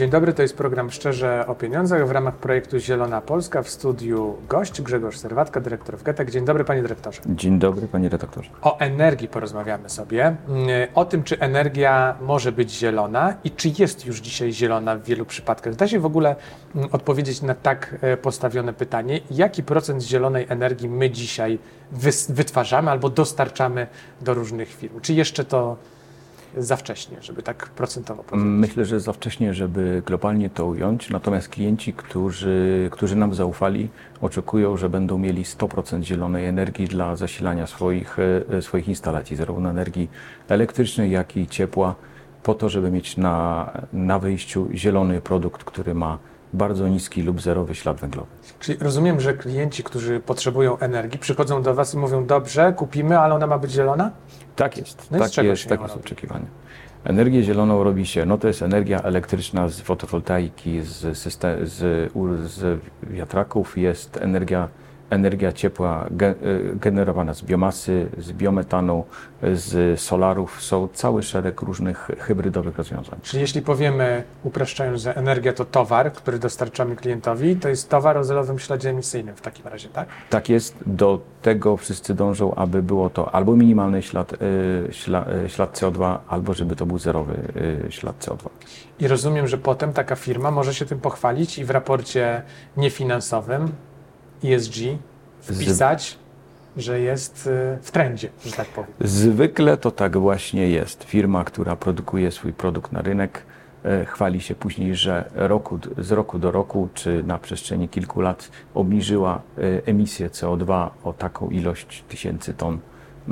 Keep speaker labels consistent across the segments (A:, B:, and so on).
A: Dzień dobry. To jest program Szczerze o Pieniądzach w ramach projektu Zielona Polska. W studiu gość Grzegorz Serwatka, dyrektor w GETEK. Dzień dobry, panie dyrektorze.
B: Dzień dobry, panie redaktorze.
A: O energii porozmawiamy sobie. O tym, czy energia może być zielona i czy jest już dzisiaj zielona w wielu przypadkach. Da się w ogóle mm, odpowiedzieć na tak e, postawione pytanie, jaki procent zielonej energii my dzisiaj wytwarzamy albo dostarczamy do różnych firm? Czy jeszcze to za wcześnie, żeby tak procentowo powiedzieć?
B: Myślę, że za wcześnie, żeby globalnie to ująć. Natomiast klienci, którzy, którzy nam zaufali, oczekują, że będą mieli 100% zielonej energii dla zasilania swoich, e, swoich instalacji, zarówno energii elektrycznej, jak i ciepła, po to, żeby mieć na, na wyjściu zielony produkt, który ma bardzo niski lub zerowy ślad węglowy.
A: Czyli rozumiem, że klienci, którzy potrzebują energii, przychodzą do Was i mówią: Dobrze, kupimy, ale ona ma być zielona?
B: Tak jest, no tak jest, tak jest oczekiwanie. Energię zieloną robi się, no to jest energia elektryczna z fotowoltaiki, z, system, z, z wiatraków, jest energia energia ciepła e, generowana z biomasy, z biometanu, z solarów. Są cały szereg różnych hybrydowych rozwiązań.
A: Czyli jeśli powiemy, upraszczając, że energia to towar, który dostarczamy klientowi, to jest towar o zerowym śladzie emisyjnym w takim razie, tak?
B: Tak jest. Do tego wszyscy dążą, aby było to albo minimalny ślad, e, e, ślad CO2, albo żeby to był zerowy ślad CO2.
A: I rozumiem, że potem taka firma może się tym pochwalić i w raporcie niefinansowym ESG wpisać, że jest y, w trendzie, że tak powiem.
B: Zwykle to tak właśnie jest. Firma, która produkuje swój produkt na rynek, e, chwali się później, że roku, z roku do roku, czy na przestrzeni kilku lat obniżyła e, emisję CO2 o taką ilość tysięcy ton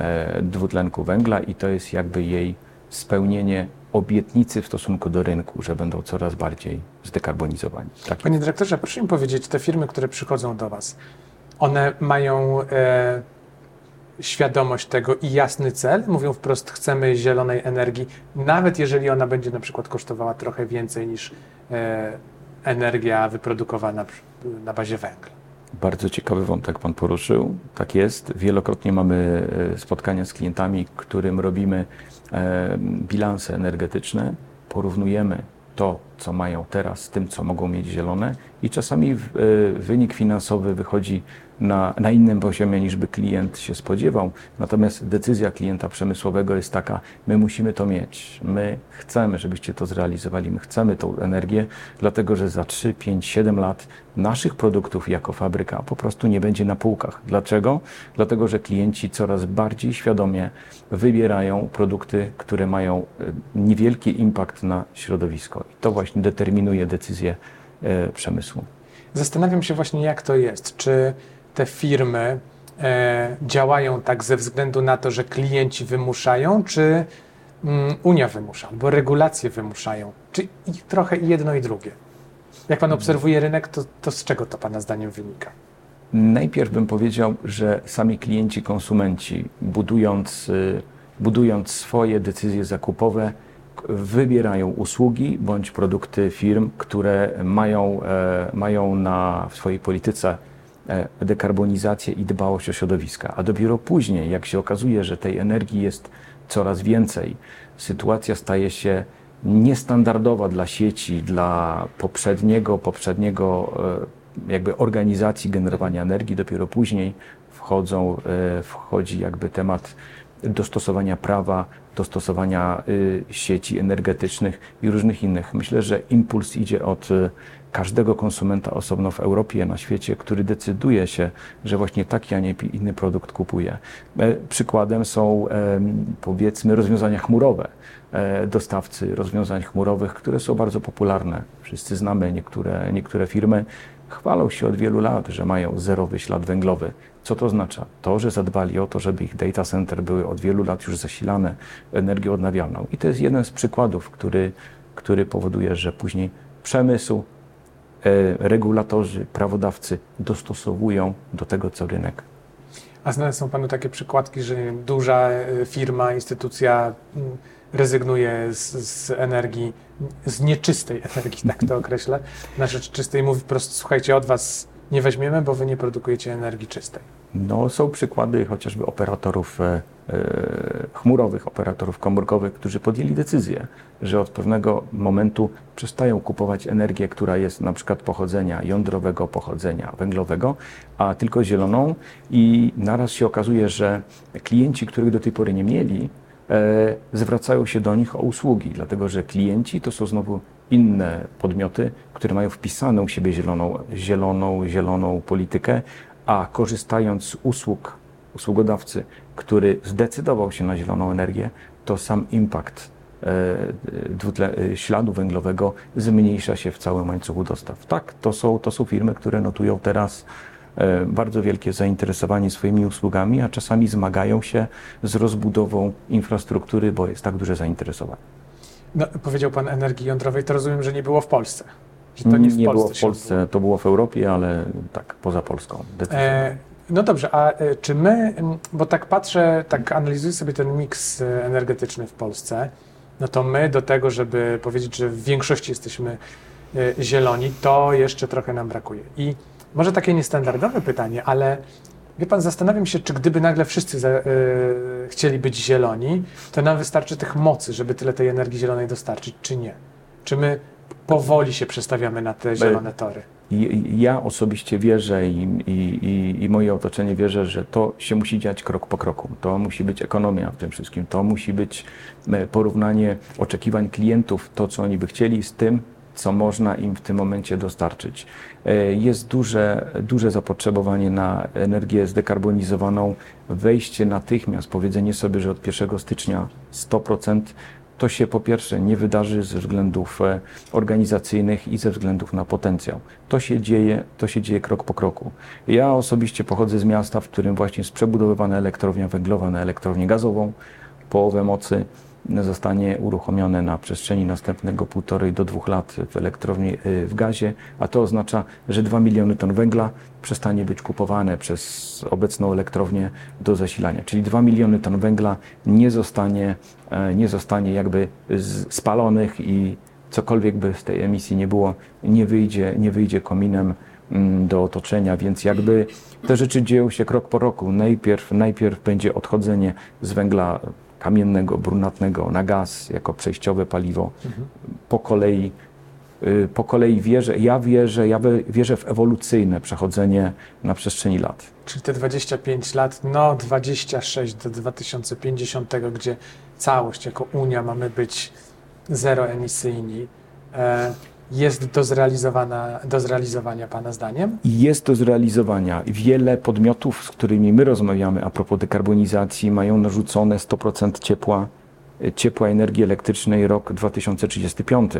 B: e, dwutlenku węgla i to jest jakby jej spełnienie obietnicy w stosunku do rynku, że będą coraz bardziej zdekarbonizowani.
A: Tak. Panie dyrektorze, proszę mi powiedzieć, te firmy, które przychodzą do Was, one mają e, świadomość tego i jasny cel, mówią wprost, chcemy zielonej energii, nawet jeżeli ona będzie na przykład kosztowała trochę więcej niż e, energia wyprodukowana na bazie węgla.
B: Bardzo ciekawy wątek Pan poruszył. Tak jest. Wielokrotnie mamy e, spotkania z klientami, którym robimy bilanse energetyczne, porównujemy to, co mają teraz, z tym, co mogą mieć zielone, i czasami e, wynik finansowy wychodzi na, na innym poziomie niż by klient się spodziewał. Natomiast decyzja klienta przemysłowego jest taka: my musimy to mieć, my chcemy, żebyście to zrealizowali, my chcemy tą energię, dlatego że za 3, 5, 7 lat naszych produktów jako fabryka po prostu nie będzie na półkach. Dlaczego? Dlatego, że klienci coraz bardziej świadomie wybierają produkty, które mają e, niewielki impact na środowisko. I to właśnie determinuje decyzję e, przemysłu.
A: Zastanawiam się właśnie, jak to jest. Czy te firmy e, działają tak ze względu na to, że klienci wymuszają, czy mm, Unia wymusza, albo regulacje wymuszają, czy trochę jedno i drugie? Jak Pan obserwuje rynek, to, to z czego to Pana zdaniem wynika?
B: Najpierw bym powiedział, że sami klienci, konsumenci, budując, y, budując swoje decyzje zakupowe, wybierają usługi bądź produkty firm, które mają, e, mają na, w swojej polityce E, dekarbonizację i dbałość o środowiska. A dopiero później, jak się okazuje, że tej energii jest coraz więcej, sytuacja staje się niestandardowa dla sieci, dla poprzedniego, poprzedniego e, jakby organizacji generowania energii, dopiero później wchodzą, wchodzi jakby temat dostosowania prawa, dostosowania sieci energetycznych i różnych innych. Myślę, że impuls idzie od każdego konsumenta osobno w Europie, na świecie, który decyduje się, że właśnie taki, a nie inny produkt kupuje. E, przykładem są powiedzmy rozwiązania chmurowe. E, dostawcy rozwiązań chmurowych, które są bardzo popularne. Wszyscy znamy niektóre, niektóre firmy, chwalą się od wielu lat, że mają zerowy ślad węglowy. Co to oznacza? To, że zadbali o to, żeby ich data center były od wielu lat już zasilane energią odnawialną. I to jest jeden z przykładów, który, który powoduje, że później przemysł E, regulatorzy, prawodawcy dostosowują do tego, co rynek.
A: A znane są Panu takie przykładki, że duża e, firma, instytucja mm, rezygnuje z, z, energii, z nieczystej energii, tak to określę, na rzecz czystej mówi po prostu, słuchajcie, od Was nie weźmiemy, bo wy nie produkujecie energii czystej.
B: No, są przykłady chociażby operatorów e, e, chmurowych, operatorów komórkowych, którzy podjęli decyzję, że od pewnego momentu przestają kupować energię, która jest na przykład pochodzenia jądrowego, pochodzenia węglowego, a tylko zieloną i naraz się okazuje, że klienci, których do tej pory nie mieli, zwracają się do nich o usługi, dlatego że klienci to są znowu inne podmioty, które mają wpisaną u siebie zieloną, zieloną, zieloną politykę, a korzystając z usług usługodawcy, który zdecydował się na zieloną energię, to sam impact e, dwutle, e, śladu węglowego zmniejsza się w całym łańcuchu dostaw. Tak, to są, to są firmy, które notują teraz e, bardzo wielkie zainteresowanie swoimi usługami, a czasami zmagają się z rozbudową infrastruktury, bo jest tak duże zainteresowanie.
A: No, powiedział Pan energii jądrowej, to rozumiem, że nie było w Polsce. Że to nie w
B: nie
A: Polsce
B: było w Polsce,
A: odbyło.
B: to było w Europie, ale tak, poza Polską.
A: E, no dobrze, a e, czy my, bo tak patrzę, tak analizuję sobie ten miks e, energetyczny w Polsce, no to my do tego, żeby powiedzieć, że w większości jesteśmy e, zieloni, to jeszcze trochę nam brakuje. I może takie niestandardowe pytanie, ale wie Pan, zastanawiam się, czy gdyby nagle wszyscy za, e, chcieli być zieloni, to nam wystarczy tych mocy, żeby tyle tej energii zielonej dostarczyć, czy nie? Czy my powoli się przestawiamy na te zielone tory?
B: Ja osobiście wierzę i, i, i, moje otoczenie wierzy, że to się musi dziać krok po kroku. To musi być ekonomia w tym wszystkim. To musi być e, porównanie oczekiwań klientów, to co oni by chcieli, z tym, co można im w tym momencie dostarczyć. E, Jest duże, duże zapotrzebowanie na energię zdekarbonizowaną. Wejście natychmiast, powiedzenie sobie, że od 1 stycznia 100%, to się po pierwsze nie wydarzy ze względów e, organizacyjnych i ze względów na potencjał. To się dzieje, to się dzieje krok po kroku. Ja osobiście pochodzę z miasta, w którym właśnie jest przebudowywana elektrownia węglowa na elektrownię gazową. Połowę mocy zostanie uruchomione na przestrzeni następnego półtorej do dwóch lat w elektrowni y, w gazie, a to oznacza, że 2 miliony ton węgla przestanie być kupowane przez obecną elektrownię do zasilania. Czyli 2 miliony ton węgla nie zostanie, e, nie zostanie jakby spalonych i cokolwiek by z tej emisji nie było, nie wyjdzie, nie wyjdzie kominem mm, do otoczenia, więc jakby te rzeczy dzieją się krok po roku. Najpierw, najpierw będzie odchodzenie z węgla kamiennego, brunatnego na gaz jako przejściowe paliwo. Po kolei, y, po kolei wierzę, ja wierzę, ja wierzę w ewolucyjne przechodzenie na przestrzeni lat.
A: Czyli te 25 lat, no 26 do 2050, gdzie całość jako Unia mamy być zeroemisyjni, e, jest do, zrealizowana, do zrealizowania Pana zdaniem?
B: Jest do zrealizowania. Wiele podmiotów, z którymi my rozmawiamy a propos dekarbonizacji, mają narzucone 100% ciepła, y, ciepła energii elektrycznej rok 2035.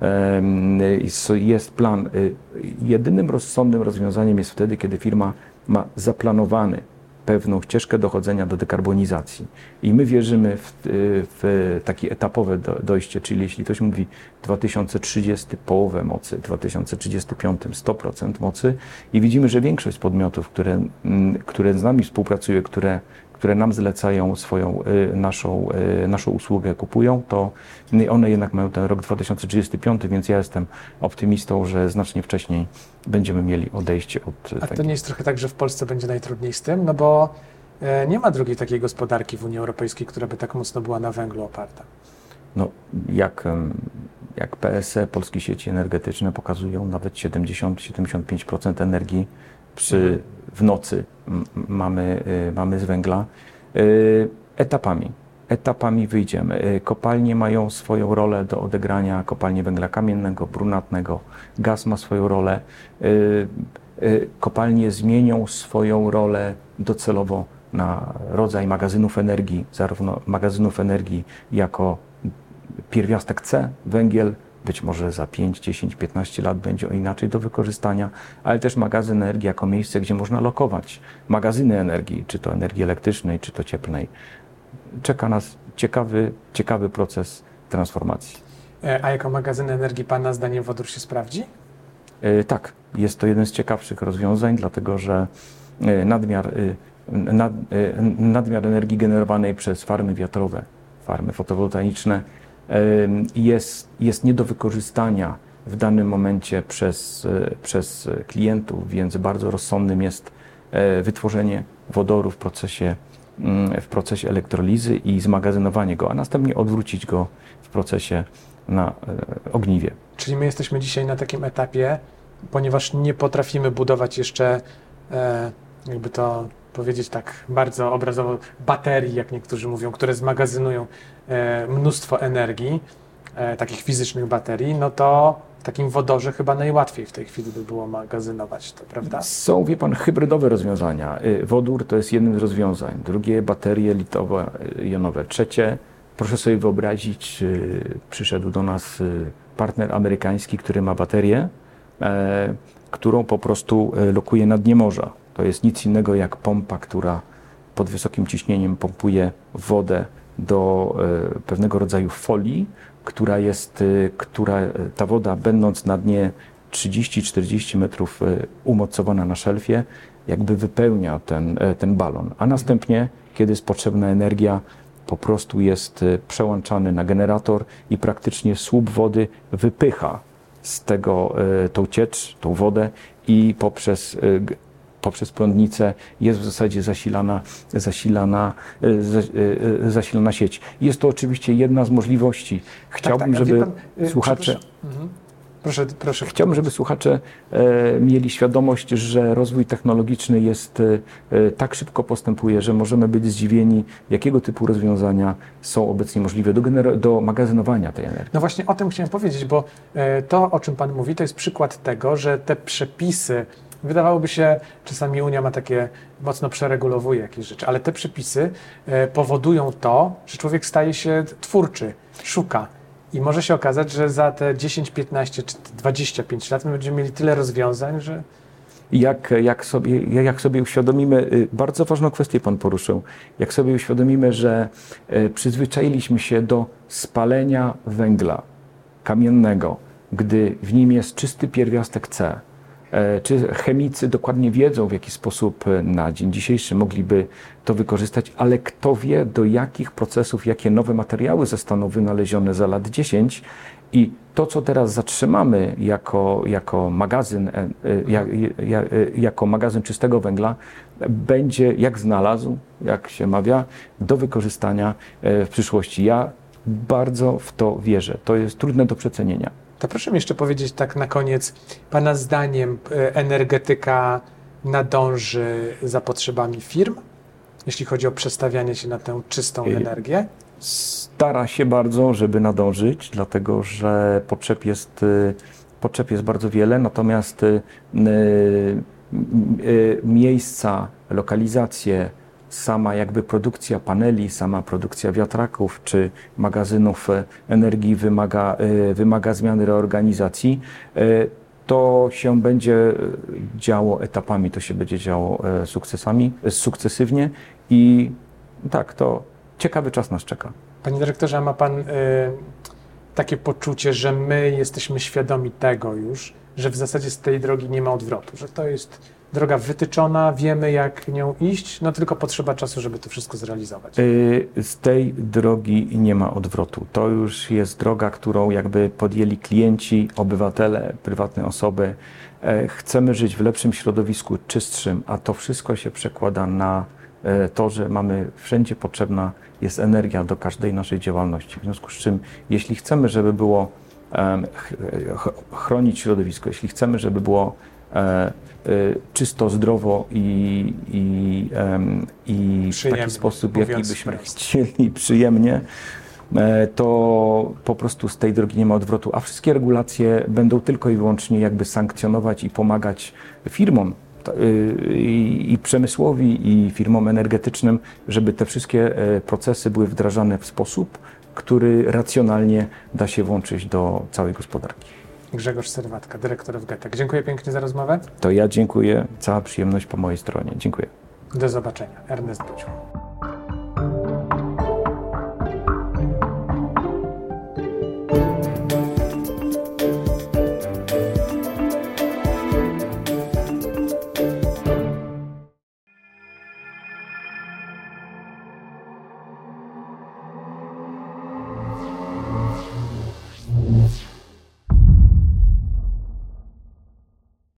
B: Em, y, s- Jest plan. y, Jedynym rozsądnym rozwiązaniem jest wtedy, kiedy firma ma zaplanowany pewną ścieżkę dochodzenia do dekarbonizacji. I my wierzymy w, w takie etapowe do- dojście, czyli jeśli ktoś mówi 2030 połowę mocy, 2035 100% mocy i widzimy, że większość podmiotów, które, mm, które z nami współpracuje, które, które nam zlecają swoją, y, naszą, y, naszą usługę, kupują, to one jednak mają ten rok 2035, więc ja jestem optymistą, że znacznie wcześniej będziemy mieli odejście od y,
A: A to nie jest trochę tak, że w Polsce będzie najtrudniej z tym? No bo e, nie ma drugiej takiej gospodarki w Unii Europejskiej, która by tak mocno była na węglu oparta.
B: No, jak, jak PSE, Polskie Sieci Energetyczne pokazują, nawet 70-75% energii przy, w nocy mamy, y, mamy z węgla. Y, Etapami. Etapami wyjdziemy. Y, Kopalnie mają swoją rolę do odegrania, kopalnie węgla kamiennego, brunatnego, gaz ma swoją rolę. Kopalnie zmienią swoją rolę docelowo na rodzaj magazynów energii, zarówno magazynów energii jako pierwiastek C, węgiel, być może za 5, 10, 15 lat będzie inaczej do wykorzystania, ale też magazyn energii jako miejsce, gdzie można lokować magazyny energii, czy to energii elektrycznej, czy to cieplnej. Czeka nas ciekawy, ciekawy proces transformacji.
A: E, A jako magazyn energii Pana zdaniem wodór się sprawdzi?
B: E, Tak, jest to jeden z ciekawszych rozwiązań, dlatego że e, nadmiar, e, nad, e, nadmiar energii generowanej przez farmy wiatrowe, farmy fotowoltaiczne jest, jest nie do wykorzystania w danym momencie przez, e, przez klientów, więc bardzo rozsądnym jest e, wytworzenie wodoru w procesie, mm, w procesie elektrolizy i zmagazynowanie go, a następnie odwrócić go w procesie na ogniwie.
A: Czyli my jesteśmy dzisiaj na takim etapie, ponieważ nie potrafimy budować jeszcze, jakby to powiedzieć tak bardzo obrazowo, baterii, jak niektórzy mówią, które zmagazynują mnóstwo energii e, takich fizycznych baterii, no to w takim wodorze chyba najłatwiej w tej chwili by było magazynować to, prawda?
B: Są, wie pan, hybrydowe rozwiązania. Y, wodór to jest jednym z rozwiązań. Drugie, baterie litowe, y. Trzecie, proszę sobie wyobrazić, y, przyszedł do nas partner amerykański, który ma baterię, e, którą po prostu e, lokuje na dnie morza. To jest nic innego jak pompa, która pod wysokim ciśnieniem pompuje wodę do e, pewnego rodzaju folii, która jest, e, która e, ta woda będąc na dnie 30-40 metrów umocowana na szelfie, jakby wypełnia ten, ten balon. A następnie, kiedy jest potrzebna energia, po prostu jest przełączany na generator i praktycznie słup wody wypycha z tego tą ciecz, tą wodę i poprzez poprzez prądnicę jest w zasadzie zasilana, zasilana, e, e, zasilana sieć. Jest to oczywiście jedna z możliwości. Chciałbym, tak, tak. żeby pan, słuchacze. Mhm.
A: Proszę, proszę.
B: Chciałbym, żeby słuchacze e, mieli świadomość, że rozwój technologiczny jest e, tak szybko postępuje, że możemy być zdziwieni, jakiego typu rozwiązania są obecnie możliwe do, do magazynowania tej energii.
A: No właśnie o tym chciałem powiedzieć, bo e, to, o czym Pan mówi, to jest przykład tego, że te przepisy Wydawałoby się, czasami Unia ma takie, mocno przeregulowuje jakieś rzeczy, ale te przepisy e, powodują to, że człowiek staje się twórczy, szuka. I może się okazać, że za te 10, 15 czy 25 lat my będziemy mieli tyle rozwiązań, że.
B: Jak, jak, sobie, jak sobie uświadomimy, y, bardzo ważną kwestię Pan poruszył, jak sobie uświadomimy, że y, przyzwyczailiśmy się do spalenia węgla kamiennego, gdy w nim jest czysty pierwiastek C, czy chemicy dokładnie wiedzą, w jaki sposób e, na dzień dzisiejszy mogliby to wykorzystać, ale kto wie, do jakich procesów, jakie nowe materiały zostaną wynalezione za lat 10 i to, co teraz zatrzymamy jako, jako, magazyn, e, jak, jako magazyn czystego węgla, będzie jak znalazł, jak się mawia, do wykorzystania w przyszłości. Ja bardzo w to wierzę. To jest trudne do przecenienia.
A: To proszę mi jeszcze powiedzieć tak na koniec, Pana zdaniem e, energetyka nadąży za potrzebami firm, jeśli chodzi o przestawianie się na tę czystą energię?
B: Stara się bardzo, żeby nadążyć, dlatego że potrzeb jest, e, potrzeb jest bardzo wiele, natomiast e, miejsca, lokalizacje, sama jakby produkcja paneli, sama produkcja wiatraków czy magazynów e, energii wymaga, e, wymaga zmiany reorganizacji. E, to się będzie działo etapami, to się będzie działo sukcesami, sukcesywnie i tak, to ciekawy czas nas czeka.
A: Panie dyrektorze, ma Pan y, takie poczucie, że my jesteśmy świadomi tego już, że w zasadzie z tej drogi nie ma odwrotu, że to jest droga wytyczona, wiemy jak nią iść, no tylko potrzeba czasu, żeby to wszystko zrealizować. Y,
B: z tej drogi nie ma odwrotu. To już jest droga, którą jakby podjęli klienci, obywatele, prywatne osoby. E, chcemy żyć w lepszym środowisku, czystszym, a to wszystko się przekłada na e, to, że mamy wszędzie potrzebna jest energia do każdej naszej działalności. W związku z czym, jeśli chcemy, żeby było chronić środowisko, jeśli chcemy, żeby było e, czysto, zdrowo i, i, i w taki sposób, jaki byśmy chcieli, przyjemnie, e, to po prostu z tej drogi nie ma odwrotu, a wszystkie regulacje będą tylko i wyłącznie jakby sankcjonować i pomagać firmom y, i, i przemysłowi, i firmom energetycznym, żeby te wszystkie e, procesy były wdrażane w sposób, który racjonalnie da się włączyć do całej gospodarki.
A: Grzegorz Serwatka, dyrektor FGETEK. Dziękuję pięknie za rozmowę.
B: To ja dziękuję. Cała przyjemność po mojej stronie. Dziękuję.
A: Do zobaczenia. Ernest Buciu.